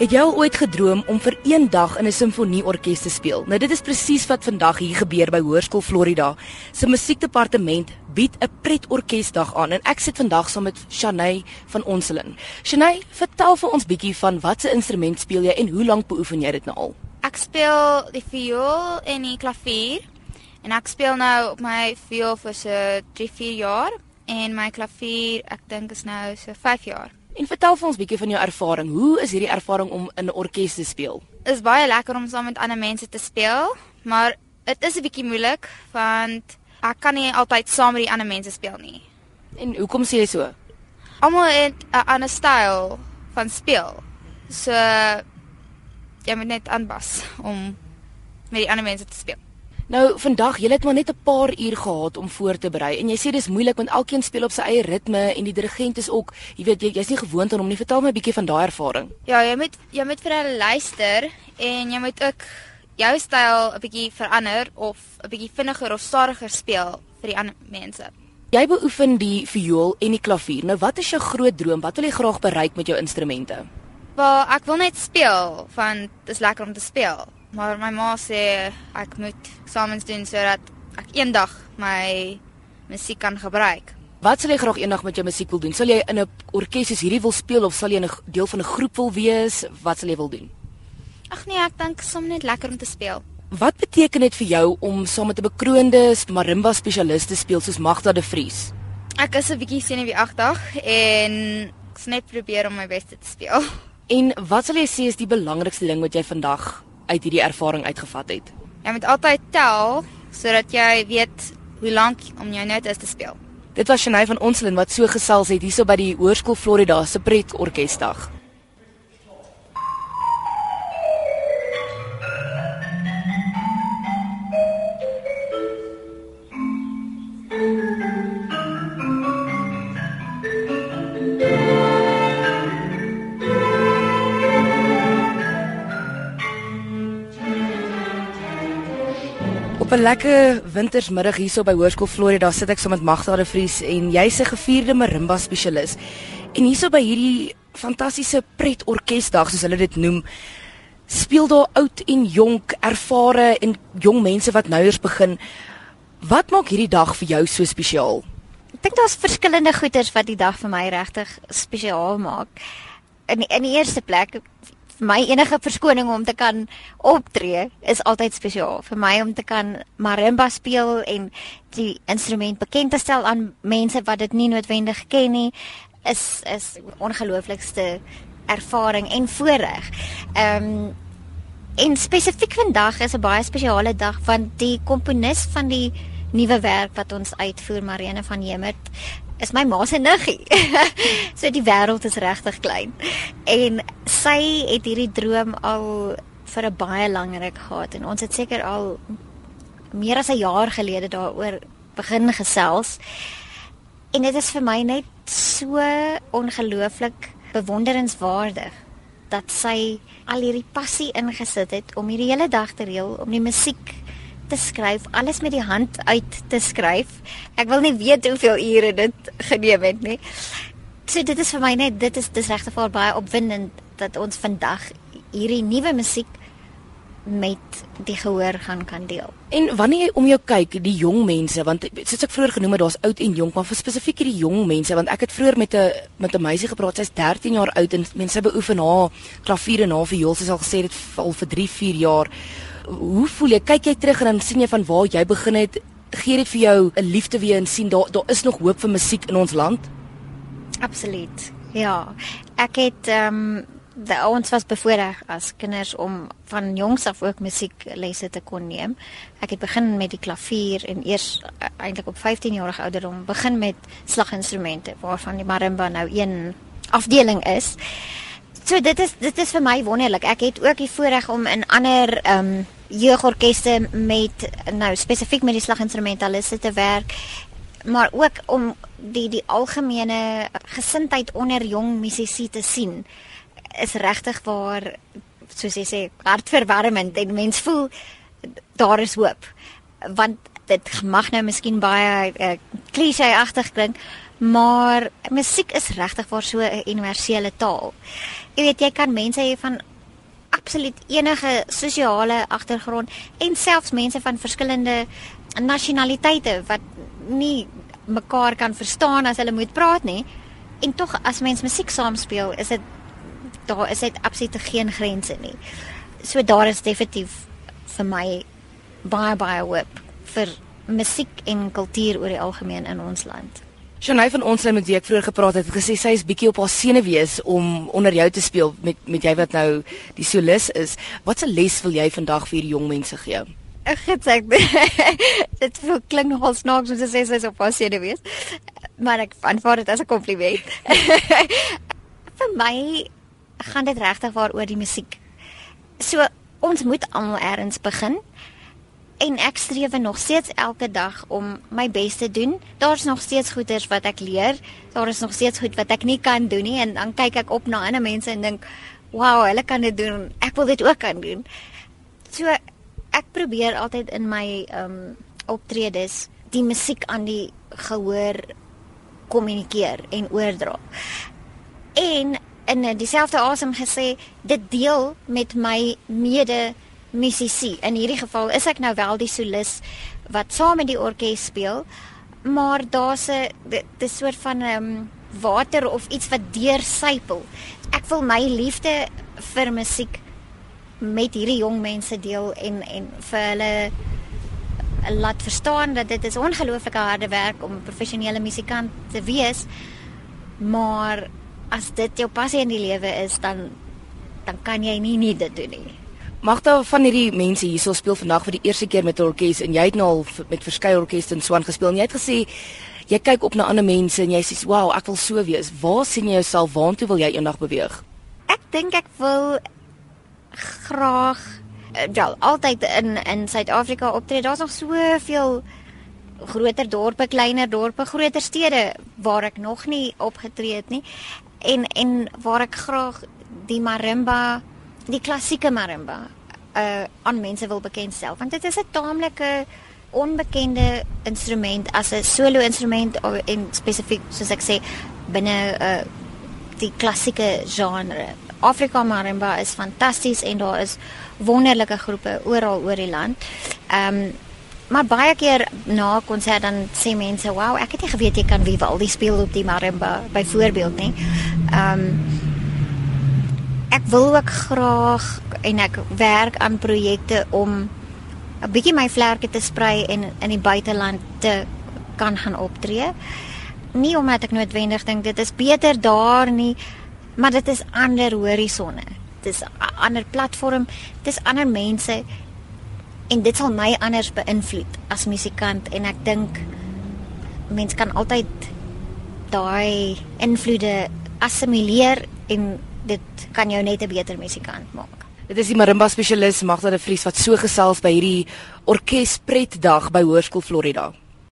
Het jy al ooit gedroom om vir een dag in 'n simfonieorkes te speel? Nou dit is presies wat vandag hier gebeur by Hoërskool Florida. Se musiekdepartement bied 'n pretorkesdag aan en ek sit vandag saam met Shanay van Onselin. Shanay, vertel vir ons bietjie van watse instrument speel jy en hoe lank beoefen jy dit nou al? Ek speel die viool en die klavier. En ek speel nou op my viool vir so 3-4 jaar en my klavier, ek dink is nou so 5 jaar. En vertel vir ons bietjie van jou ervaring. Hoe is hierdie ervaring om in 'n orkes te speel? Is baie lekker om saam met ander mense te speel, maar dit is 'n bietjie moeilik want ek kan nie altyd saam met die ander mense speel nie. En hoekom sê jy so? Almal het 'n ander styl van speel. So jy moet net aanpas om met die ander mense te speel. Nou vandag, jy het maar net 'n paar uur gehad om voor te berei en jy sê dis moeilik want elkeen speel op sy eie ritme en die dirigent is ook, jy weet jy jy's nie gewoond aan hom nie. Vertel my 'n bietjie van daai ervaring. Ja, jy moet jy moet vir hulle luister en jy moet ook jou styl 'n bietjie verander of 'n bietjie vinniger of stadiger speel vir die ander mense. Jy beoefen die viool en die klavier. Nou wat is jou groot droom? Wat wil jy graag bereik met jou instrumente? Wel, ek wil net speel want dit is lekker om te speel. Maar my ma sê ek moet eksamens doen sodat ek eendag my musiek kan gebruik. Wat sal jy graag eendag met jou musiek wil doen? Sal jy in 'n orkes soos hierdie wil speel of sal jy 'n deel van 'n groep wil wees? Wat sal jy wil doen? Ag nee, ek dink som net lekker om te speel. Wat beteken dit vir jou om saam met 'n bekroonde marimba spesialis te speel soos Magda de Vries? Ek is 'n bietjie senuweeagtig en ek snap probeer om my bes te speel. En wat sal jy sê is die belangrikste ding wat jy vandag uit hierdie ervaring uitgevat het? Jy moet altyd tel sodat jy weet hoe lank om jou note is te speel. Dit was Shanay van Onselin wat so gesels het hierso by die Hoërskool Florida se Pret Op 'n lekker wintersmiddag hierso by Hoërskool Florida sit ek saam so met Magda de Vries en jy's 'n gevierde marimba spesialis. En hierso by hierdie fantastiese pret orkesdag soos hulle dit noem, speel daar oud en jonk, ervare en jong mense wat nou eers begin. Wat maak hierdie dag vir jou so spesiaal? Ek dink daar's verskillende goeters wat die dag vir my regtig spesiaal maak. In in die eerste plek my enige verskoning om te kan optree is altyd spesiaal. Vir my om te kan marimba speel en die instrument bekend te stel aan mense wat dit nie noodwendig ken nie, is is ongelooflikste ervaring en voorreg. Ehm um, en spesifiek vandag is 'n baie spesiale dag want die komponis van die nuwe werk wat ons uitvoer Marene van Hemert is my ma se niggie. so die wêreld is regtig klein. En sy het hierdie droom al vir 'n baie lang ruk gehad en ons het seker al meer as 'n jaar gelede daaroor begin gesels. En dit is vir my net so ongelooflik bewonderenswaardig dat sy al hierdie passie ingesit het om hierdie hele dag te reël om die musiek te skryf, alles met die hand uit te skryf. Ek wil nie weet hoeveel ure dit geneem het nie. So dit is vir my net dit is dis regtig vir baie opwindend dat ons vandag hierdie nuwe musiek met die gehoor gaan kan deel. En wanneer jy om jou kyk, die jong mense, want soos ek vroeër genoem het, daar's oud en jonk, maar vir spesifiek hierdie jong mense, want ek het vroeër met 'n met 'n meisie gepraat, sy's 13 jaar oud en mense beoefen haar klavier en haar viool, sy het al gesê dit al vir 3, 4 jaar hoe voel jy? Kyk jy terug en dan sien jy van waar jy begin het, gee dit vir jou 'n liefde weer en sien daar daar is nog hoop vir musiek in ons land? Absoluut. Ja. Ek het ehm um, die ons was bevoorreg as kinders om van jongs af ook musieklesse te kon neem. Ek het begin met die klavier en eers uh, eintlik op 15 jarige ouderdom begin met slaginstrumente waarvan die marimba nou een afdeling is. So dit is dit is vir my wonderlik. Ek het ook die voorreg om in ander ehm um, jeugorkeste met nou spesifiek met die slaginstrumentaliste te werk, maar ook om die die algemene gesindheid onder jong musisië te sien is regtig waar soos jy sê hartverwarmend en mens voel daar is hoop. Want dit mag nou miskien baie uh, klise-agtig klink maar musiek is regtig waar so 'n universele taal. Jy weet jy kan mense hê van absoluut enige sosiale agtergrond en selfs mense van verskillende nasionaliteite wat nie mekaar kan verstaan as hulle moet praat nie. En tog as mens musiek saam speel, is dit daar is dit absoluut geen grense nie. So daar is definitief vir my baie baie hoop vir musiek en kultuur oor die algemeen in ons land. Shanay van ons met wie ek vroeër gepraat het, het gesê sy is bietjie op haar senuwees om onder jou te speel met met jy wat nou die solis is. Watse les wil jy vandag vir hierdie jong mense gee? Ek het sê dit voel klink nogal snaaks om te sê sy is op haar senuwees. Maar ek aanvaar dit as 'n kompliment. vir my gaan dit regtig waar oor die musiek. So ons moet almal eers begin en ek streef nog steeds elke dag om my bes te doen. Daar's nog steeds goeders wat ek leer. Daar is nog steeds goed wat ek nie kan doen nie en dan kyk ek op na ander mense en dink, "Wow, hulle kan dit doen. Ek wil dit ook kan doen." So ek probeer altyd in my ehm um, optredes die musiek aan die gehoor kommunikeer en oordra. En in dieselfde asem gesê, dit deel met my mede musisi. In hierdie geval is ek nou wel die solis wat saam met die orkes speel, maar daar's 'n dis soort van 'n um, ehm, water of iets wat deursypel. Ek wil my liefde vir musiek met hierdie jong mense deel en en vir hulle laat verstaan dat dit is ongelooflike harde werk om 'n professionele musikant te wees. Maar as dit jou passie in die lewe is, dan dan kan jy nie nie dit doen nie. Magda van hierdie mense hierso speel vandag vir die eerste keer met 'n orkes en jy het nou al met verskeie orkeste in Swan gespeel en jy het gesê jy kyk op na ander mense en jy sê wow, ek wil so wees. Waar sien jy jouself? Waartoe wil jy eendag beweeg? Ek dink ek wil graag ja, altyd in in Suid-Afrika optree. Daar's nog soveel groter dorpe, kleiner dorpe, groter stede waar ek nog nie opgetree het nie. En en waar ek graag die marimba die klassieke marimba uh aan mense wil bekendstel want dit is 'n taamlike onbekende instrument as 'n solo instrument en spesifiek soos ek sê binne uh die klassieke genre. Afrika marimba is fantasties en daar is wonderlike groepe oral oor die land. Ehm um, maar baie keer na konsert dan sê mense, "Wow, ek het nie geweet jy kan Vivaldi speel op die marimba byvoorbeeld nie." Ehm um, ek wil ook graag en ek werk aan projekte om 'n bietjie my vlerke te sprei en in die buiteland te kan gaan optree. Nie omdat ek noodwendig dink dit is beter daar nie, maar dit is ander horisonne. Dit is 'n ander platform, dit is ander mense en dit sal my anders beïnvloed as musikant en ek dink mense kan altyd daai invloede assimileer en dit kan jou net 'n beter musikant maak. Dit is die marimba spesialis Magda de Vries wat so gesels by hierdie orkespretdag by Hoërskool Florida.